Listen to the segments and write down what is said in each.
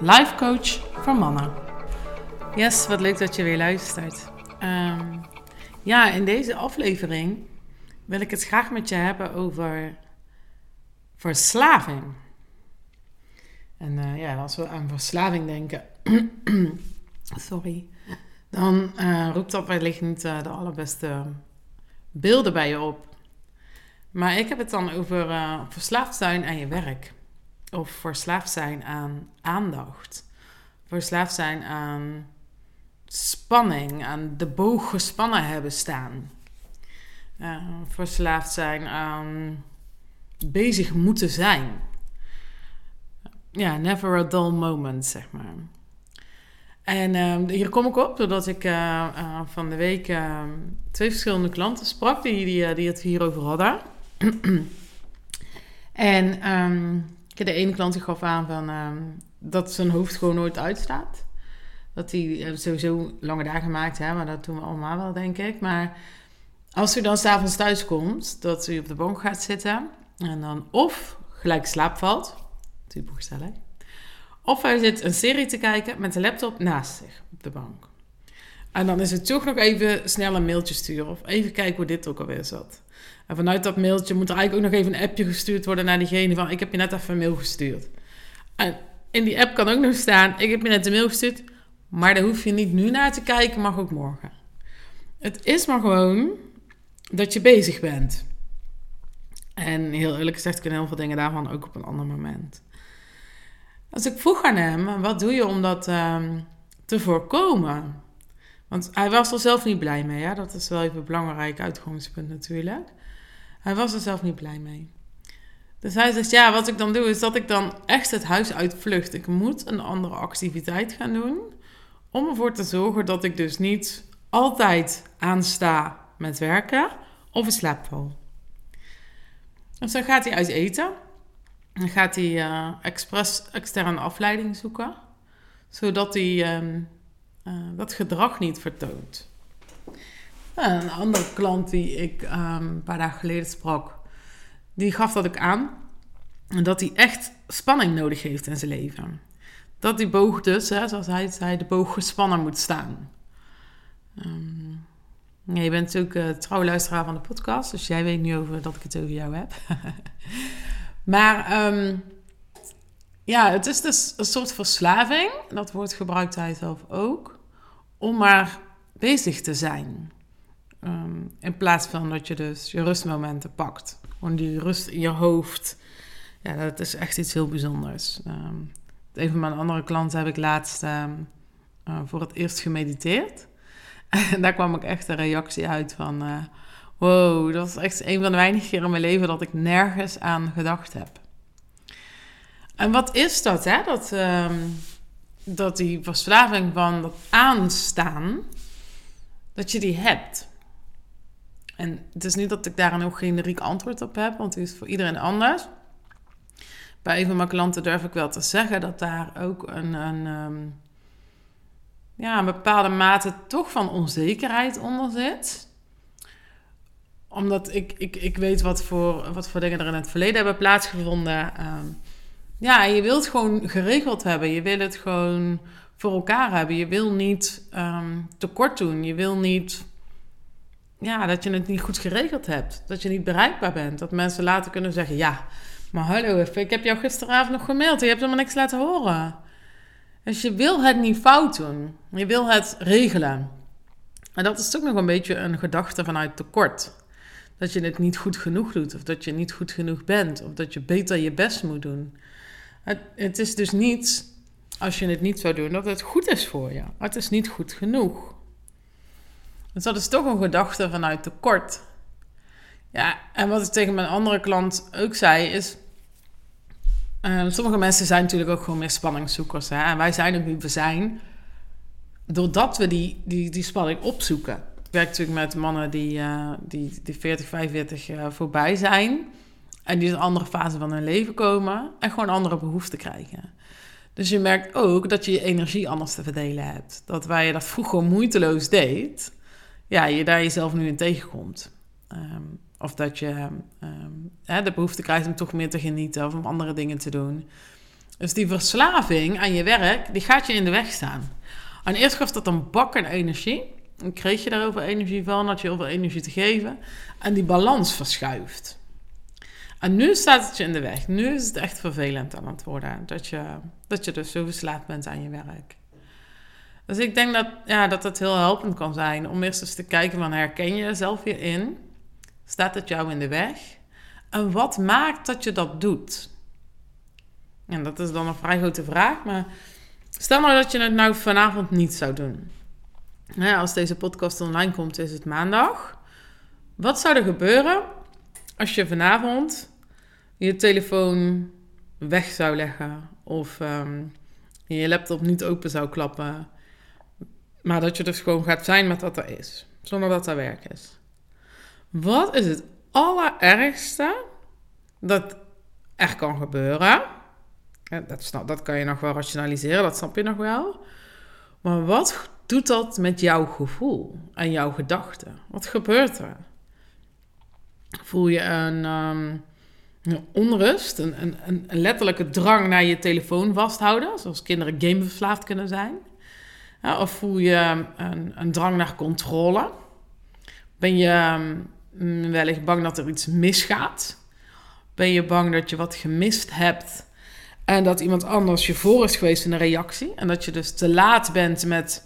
life coach voor mannen. Yes, wat leuk dat je weer luistert. Ehm, ja, in deze aflevering wil ik het graag met je hebben over verslaving. En uh, ja, als we aan verslaving denken, sorry, dan uh, roept dat wellicht niet uh, de allerbeste beelden bij je op. Maar ik heb het dan over verslaafd zijn aan je werk. Of verslaafd zijn aan aandacht. Verslaafd zijn aan spanning, aan de boog gespannen hebben staan. Uh, verslaafd zijn aan bezig moeten zijn. Ja, never a dull moment, zeg maar. En uh, hier kom ik op doordat ik uh, van de week ehm, twee verschillende klanten sprak die, die, die het hierover hadden. en um, de ene klant die gaf aan van, ehm, dat zijn hoofd gewoon nooit uitstaat. Dat hij eh, sowieso lange dagen maakt, hè, maar dat doen we allemaal wel, denk ik. Maar als hij dan s'avonds thuis komt, dat hij op de bank gaat zitten en dan of gelijk slaap valt, typisch gezellig, of hij zit een serie te kijken met de laptop naast zich op de bank. En dan is het toch nog even snel een mailtje sturen of even kijken hoe dit ook alweer zat. En vanuit dat mailtje moet er eigenlijk ook nog even een appje gestuurd worden naar diegene van ik heb je net even een mail gestuurd. En in die app kan ook nog staan ik heb je net een mail gestuurd, maar daar hoef je niet nu naar te kijken, mag ook morgen. Het is maar gewoon dat je bezig bent. En heel eerlijk gezegd kunnen heel veel dingen daarvan ook op een ander moment. Als ik vroeg aan hem, wat doe je om dat um, te voorkomen? Want hij was er zelf niet blij mee. Hè? Dat is wel even een belangrijk uitgangspunt natuurlijk. Hij was er zelf niet blij mee. Dus hij zegt, ja, wat ik dan doe is dat ik dan echt het huis uitvlucht. Ik moet een andere activiteit gaan doen. Om ervoor te zorgen dat ik dus niet altijd aansta met werken of in slaap val. Dus dan gaat hij uit eten. Dan gaat hij uh, expres externe afleiding zoeken. Zodat hij uh, uh, dat gedrag niet vertoont. een andere klant die ik ehm, een paar dagen geleden sprak, die gaf dat ook aan. Dat hij echt spanning nodig heeft in zijn leven. Dat die boog dus, hè, zoals hij zei, de boog gespannen moet staan. Um, ja, je bent ook uh, trouwe luisteraar van de podcast, dus jij weet nu over dat ik het over jou heb. maar um, ja, het is dus een soort verslaving. Dat woord gebruikt hij zelf ook. Om maar bezig te zijn. Um, in plaats van dat je dus je rustmomenten pakt. Gewoon die rust in je hoofd. Ja, dat is echt iets heel bijzonders. Um, een van mijn andere klanten heb ik laatst um, uh, voor het eerst gemediteerd. En daar kwam ook echt een reactie uit van... Uh, wow, dat is echt een van de weinige keren in mijn leven dat ik nergens aan gedacht heb. En wat is dat, hè? Dat, dat die verslaving van dat aanstaan, dat je die hebt. En het is niet dat ik daar een heel generiek antwoord op heb, want het is voor iedereen anders. Bij een van mijn klanten durf ik wel te zeggen dat daar ook een, een, um, ja, bepaalde mate toch van onzekerheid onder zit. Omdat ik, ik, ik weet wat voor, wat voor dingen er in het verleden hebben plaatsgevonden. Um, ja, je wilt gewoon geregeld hebben. Je wil het gewoon voor elkaar hebben. Je wil niet um, tekort doen. Je wil niet ja, dat je het niet goed geregeld hebt. Dat je niet bereikbaar bent. Dat mensen later kunnen zeggen: Ja, maar hallo, ik heb jou gisteravond nog gemaild. Je hebt helemaal niks laten horen. Dus je wil het niet fout doen. Je wil het regelen. En dat is toch nog een beetje een gedachte vanuit tekort. Dat je het niet goed genoeg doet, of dat je niet goed genoeg bent, of dat je beter je best moet doen. Het, het, is dus niet, als je het niet zou doen, dat het goed is voor je. Het is niet goed genoeg. Dus dat is toch een gedachte vanuit tekort. Ja, en wat ik tegen mijn andere klant ook zei is... Uh, sommige mensen zijn natuurlijk ook gewoon meer spanningszoekers. Hè? En wij zijn ook wie we zijn. Doordat we die, die, die spanning opzoeken. Ik werk natuurlijk met mannen die, uh, die, die 40, 45 uh, voorbij zijn. En die in een andere fase van hun leven komen. En gewoon andere behoeften krijgen. Dus je merkt ook dat je je energie anders te verdelen hebt. Dat waar je dat vroeger moeiteloos deed, ja, je daar jezelf nu in tegenkomt. Um, of dat je um, de behoefte krijgt om toch meer te genieten of om andere dingen te doen. Dus die verslaving aan je werk, die gaat je in de weg staan. En eerst gaf dat een bak aan energie. Dan kreeg je daarover energie van, had je heel veel energie te geven. En die balans verschuift. En nu staat het je in de weg. Nu is het echt vervelend aan het worden. Dat je, dat je dus zo verslaafd bent aan je werk. Dus ik denk dat, ja, dat het heel helpend kan zijn om eerst eens te kijken van herken je jezelf hierin? Staat het jou in de weg? En wat maakt dat je dat doet? En dat is dan een vrij grote vraag, maar stel nou dat je het nou vanavond niet zou doen. als deze podcast online komt, is het maandag. Wat zou er gebeuren als je vanavond je telefoon weg zou leggen of ehm, je laptop niet open zou klappen, maar dat je dus gewoon gaat zijn met wat er is, zonder dat er werk is? Wat is het allerergste dat er kan gebeuren? Dat, snap, dat kan je nog wel rationaliseren, dat snap je nog wel. Maar wat doet dat met jouw gevoel en jouw gedachten? Wat gebeurt er? Voel je een, een onrust, een, een, een, letterlijke drang naar je telefoon vasthouden, zoals kinderen gameverslaafd kunnen zijn? Ja, of voel je een, een drang naar controle? Ben je ehm, Mm, wellicht bang dat er iets misgaat? Ben je bang dat je wat gemist hebt en dat iemand anders je voor is geweest in een reactie? En dat je dus te laat bent met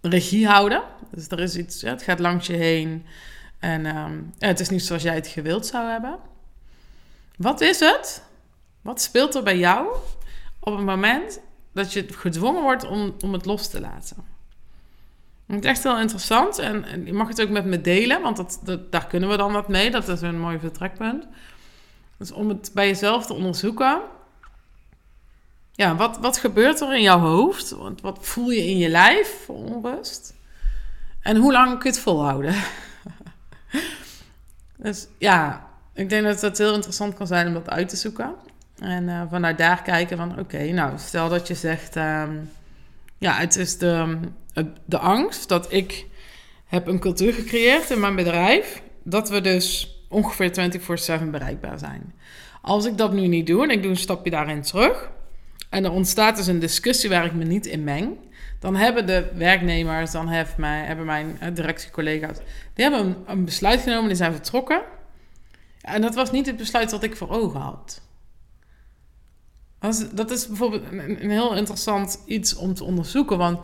regie houden? Dus er is iets, het gaat langs je heen en ehm, het is niet zoals jij het gewild zou hebben. Wat is het? Wat speelt er bij jou op het moment dat je gedwongen wordt om, om het los te laten? Het is echt wel interessant en, en, je mag het ook met me delen, want dat, dat, daar kunnen we dan wat mee. Dat is een mooi vertrekpunt. Dus om het bij jezelf te onderzoeken. Ja, wat, wat gebeurt er in jouw hoofd? Wat, wat voel je in je lijf voor onrust? En hoe lang kun je het volhouden? dus ja, ik denk dat het heel interessant kan zijn om dat uit te zoeken. En uh, vanuit daar kijken van, oké, nou, stel dat je zegt... Um, ja, het is de, de angst dat ik heb een cultuur gecreëerd in mijn bedrijf... dat we dus ongeveer 24-7 bereikbaar zijn. Als ik dat nu niet doe en ik doe een stapje daarin terug... en er ontstaat dus een discussie waar ik me niet in meng... dan hebben de werknemers, dan heeft mij, hebben mijn eh, directiecollega's... die hebben een, een besluit genomen, die zijn vertrokken... En dat was niet het besluit wat ik voor ogen had. Dat is bijvoorbeeld een, heel interessant iets om te onderzoeken. Want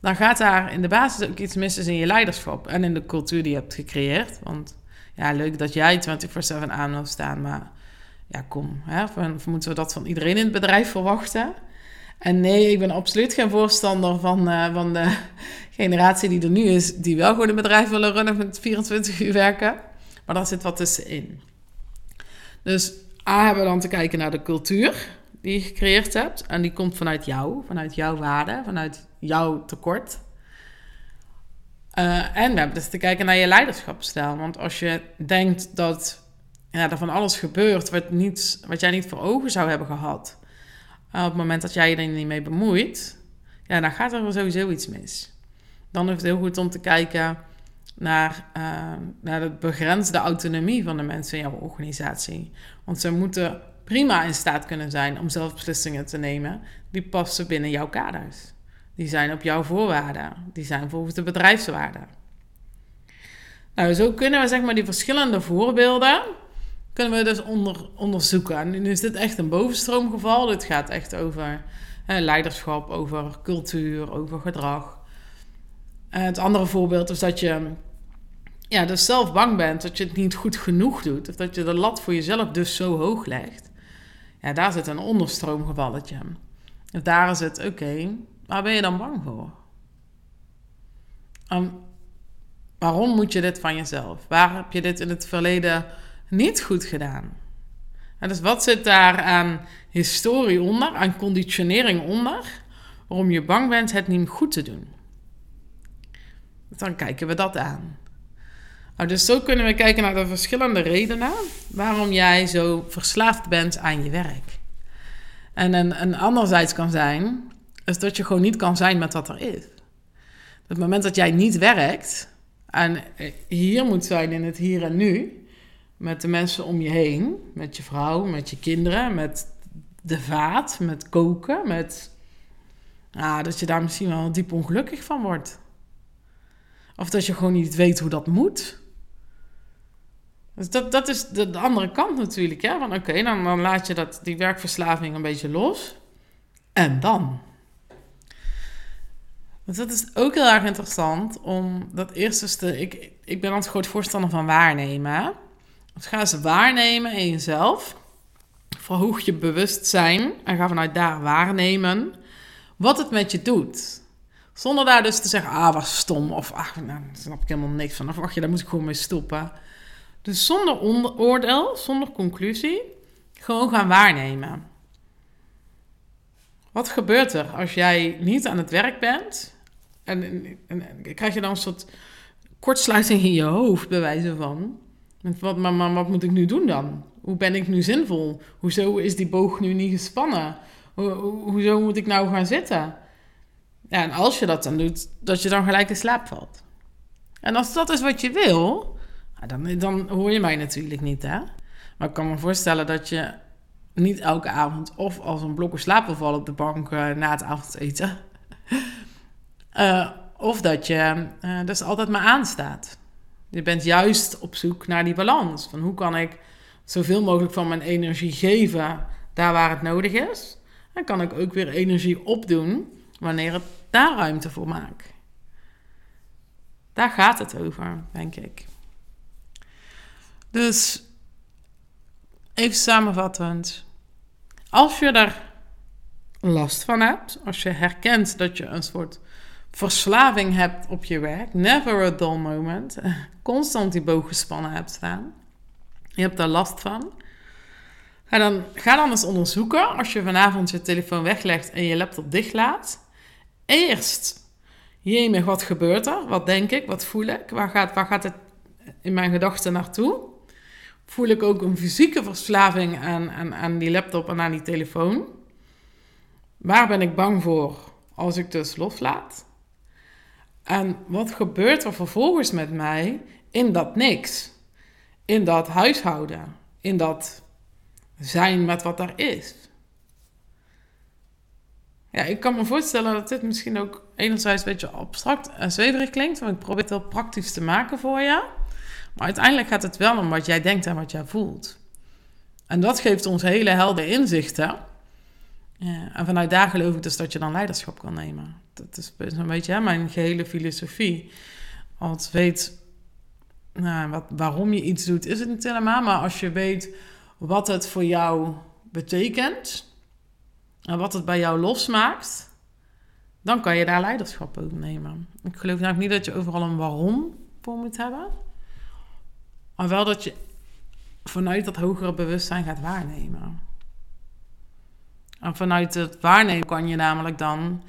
dan gaat daar in de basis ook iets mis in je leiderschap en in de cultuur die je hebt gecreëerd. Want ja, leuk dat jij 24-7 aan wil staan, maar ja, kom. Hè, moeten we dat van iedereen in het bedrijf verwachten? En nee, ik ben absoluut geen voorstander van, uh, van de generatie die er nu is, die wel gewoon een bedrijf willen runnen met 24 uur werken. Maar daar zit wat tussenin. Dus A, hebben we dan te kijken naar de cultuur die je gecreëerd hebt. En die komt vanuit jou, vanuit jouw waarde, vanuit jouw tekort. Uh, en we hebben dus te kijken naar je leiderschapsstijl. Want als je denkt dat ja, er van alles gebeurt wat, wat jij niet voor ogen zou hebben gehad. Uh, op het moment dat jij je er niet mee bemoeit, ja, dan gaat er sowieso iets mis. Dan is het heel goed om te kijken naar, uh, de begrensde autonomie van de mensen in jouw organisatie. Want ze moeten prima in staat kunnen zijn om zelf beslissingen te nemen die passen binnen jouw kaders. Die zijn op jouw voorwaarden. Die zijn volgens de bedrijfswaarden. Nou, zo kunnen we zeg maar die verschillende voorbeelden kunnen we dus onder, onderzoeken. En nu is dit echt een bovenstroomgeval. Dit gaat echt over leiderschap, over cultuur, over gedrag. het andere voorbeeld is dat je ja, dus zelf bang bent dat je het niet goed genoeg doet. Of dat je de lat voor jezelf dus zo hoog legt. Ja, daar zit een onderstroomgevalletje. Of daar is het, oké, waar ben je dan bang voor? waarom moet je dit van jezelf? Waar heb je dit in het verleden niet goed gedaan? En dus wat zit daar aan historie onder, aan conditionering onder, waarom je bang bent het niet goed te doen. Dan kijken we dat aan. Nou, dus zo kunnen we kijken naar de verschillende redenen waarom jij zo verslaafd bent aan je werk. En een, anderzijds kan zijn, is dat je gewoon niet kan zijn met wat er is. Op het moment dat jij niet werkt en hier moet zijn in het hier en nu, met de mensen om je heen, met je vrouw, met je kinderen, met de vaat, met koken, met. Ah, dat je daar misschien wel diep ongelukkig van wordt. Of dat je gewoon niet weet hoe dat moet. Dus dat, dat is de, andere kant natuurlijk. Ja? Van oké, dan, dan laat je dat, die werkverslaving een beetje los. En dan? Dus dat is ook heel erg interessant om dat eerste stuk. Ik, ik ben altijd groot voorstander van waarnemen. Dus ga eens waarnemen in jezelf. Verhoog je bewustzijn en ga vanuit daar waarnemen wat het met je doet. Zonder daar dus te zeggen, ah, was stom. Of, ah, nou, daar snap ik helemaal niks van. Of, daar moet ik gewoon mee stoppen. Dus zonder oordeel, zonder conclusie, gewoon gaan waarnemen. Wat gebeurt er als jij niet aan het werk bent? En, en, krijg je dan een soort kortsluiting in je hoofd, bij wijze van. Wat, maar, wat moet ik nu doen dan? Hoe ben ik nu zinvol? Hoezo is die boog nu niet gespannen? Ho, hoezo moet ik nou gaan zitten? Ja, en als je dat dan doet, dat je dan gelijk in slaap valt. En als dat is wat je wil, dan, dan hoor je mij natuurlijk niet, hè? Maar ik kan me voorstellen dat je niet elke avond of als een blok slapen valt op de bank uh, na het avondeten. uh, of dat je uh, dus altijd maar aanstaat. Je bent juist op zoek naar die balans. Van hoe kan ik zoveel mogelijk van mijn energie geven daar waar het nodig is. En kan ik ook weer energie opdoen wanneer het daar ruimte voor maakt. Daar gaat het over, denk ik. Dus even samenvattend. Als je daar last van hebt, als je herkent dat je een soort verslaving hebt op je werk, never a dull moment, constant die boog gespannen hebt staan, je hebt daar last van, ga dan, ga dan eens onderzoeken als je vanavond je telefoon weglegt en je laptop dichtlaat. Eerst, jemig, wat gebeurt er? Wat denk ik? Wat voel ik? Waar gaat, waar gaat het in mijn gedachten naartoe? Voel ik ook een fysieke verslaving aan, aan, aan die laptop en aan die telefoon? Waar ben ik bang voor als ik dus loslaat? En wat gebeurt er vervolgens met mij in dat niks? In dat huishouden, in dat zijn met wat er is. Ja, ik kan me voorstellen dat dit misschien ook enerzijds een beetje abstract en zweverig klinkt, want ik probeer het heel praktisch te maken voor je. Uiteindelijk gaat het wel om wat jij denkt en wat jij voelt. En dat geeft ons hele heldere inzichten. En vanuit daar geloof ik dus dat je dan leiderschap kan nemen. Dat is een beetje hè, mijn gehele filosofie. Als weet nou, wat, waarom je iets doet, is het niet helemaal. Maar als je weet wat het voor jou betekent en wat het bij jou losmaakt, dan kan je daar leiderschap over nemen. Ik geloof namelijk niet dat je overal een waarom voor moet hebben, maar wel dat je vanuit dat hogere bewustzijn gaat waarnemen. En vanuit het waarnemen kan je namelijk dan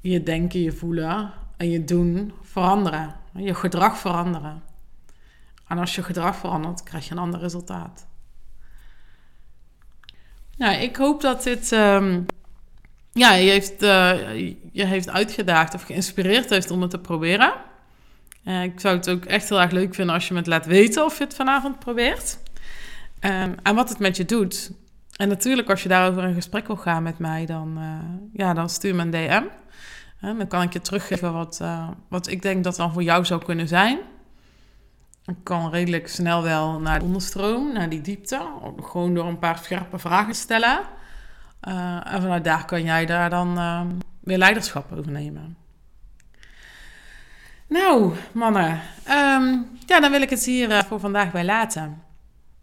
je denken, je voelen en je doen veranderen. Je gedrag veranderen. En als je gedrag verandert, krijg je een ander resultaat. Nou, ik hoop dat dit um, ja, je, heeft, uh, je heeft uitgedaagd of geïnspireerd heeft om het te proberen. Uh, ik zou het ook echt heel erg leuk vinden als je me het laat weten of je het vanavond probeert. Um, en wat het met je doet. En natuurlijk, als je daarover in gesprek wil gaan met mij, dan, uh, ja, dan stuur me een DM. En dan kan ik je teruggeven wat, wat ik denk dat dan voor jou zou kunnen zijn. Ik kan redelijk snel wel naar de onderstroom, naar die diepte. Gewoon door een paar scherpe vragen te stellen. En vanuit daar kan jij daar dan uh, weer leiderschap over nemen. Nou, mannen. Um, ja, dan wil ik het hier uh, voor vandaag bij laten.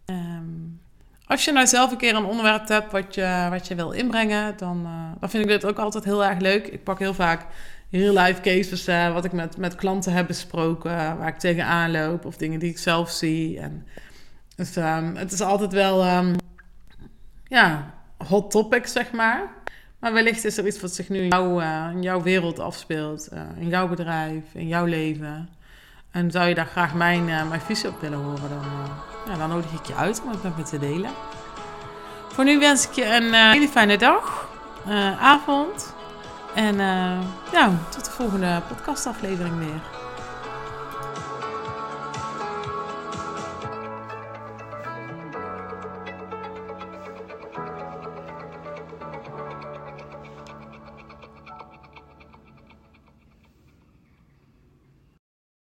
Um, als je nou zelf een keer een onderwerp hebt wat je, wat je wil inbrengen, dan, dan vind ik dit ook altijd heel erg leuk. Ik pak heel vaak real life cases uh, wat ik met, met klanten heb besproken, waar ik tegenaan loop of dingen die ik zelf zie. En, dus het is altijd wel, ja, hot topics, zeg maar. Maar wellicht is er iets wat zich nu in jouw, in jouw wereld afspeelt. in jouw bedrijf, in jouw leven. En zou je daar graag mijn, mijn visie op willen horen, dan, ja, dan nodig ik je uit om het met me te delen. Voor nu wens ik je een hele fijne dag, avond. En ja, tot de volgende podcastaflevering weer.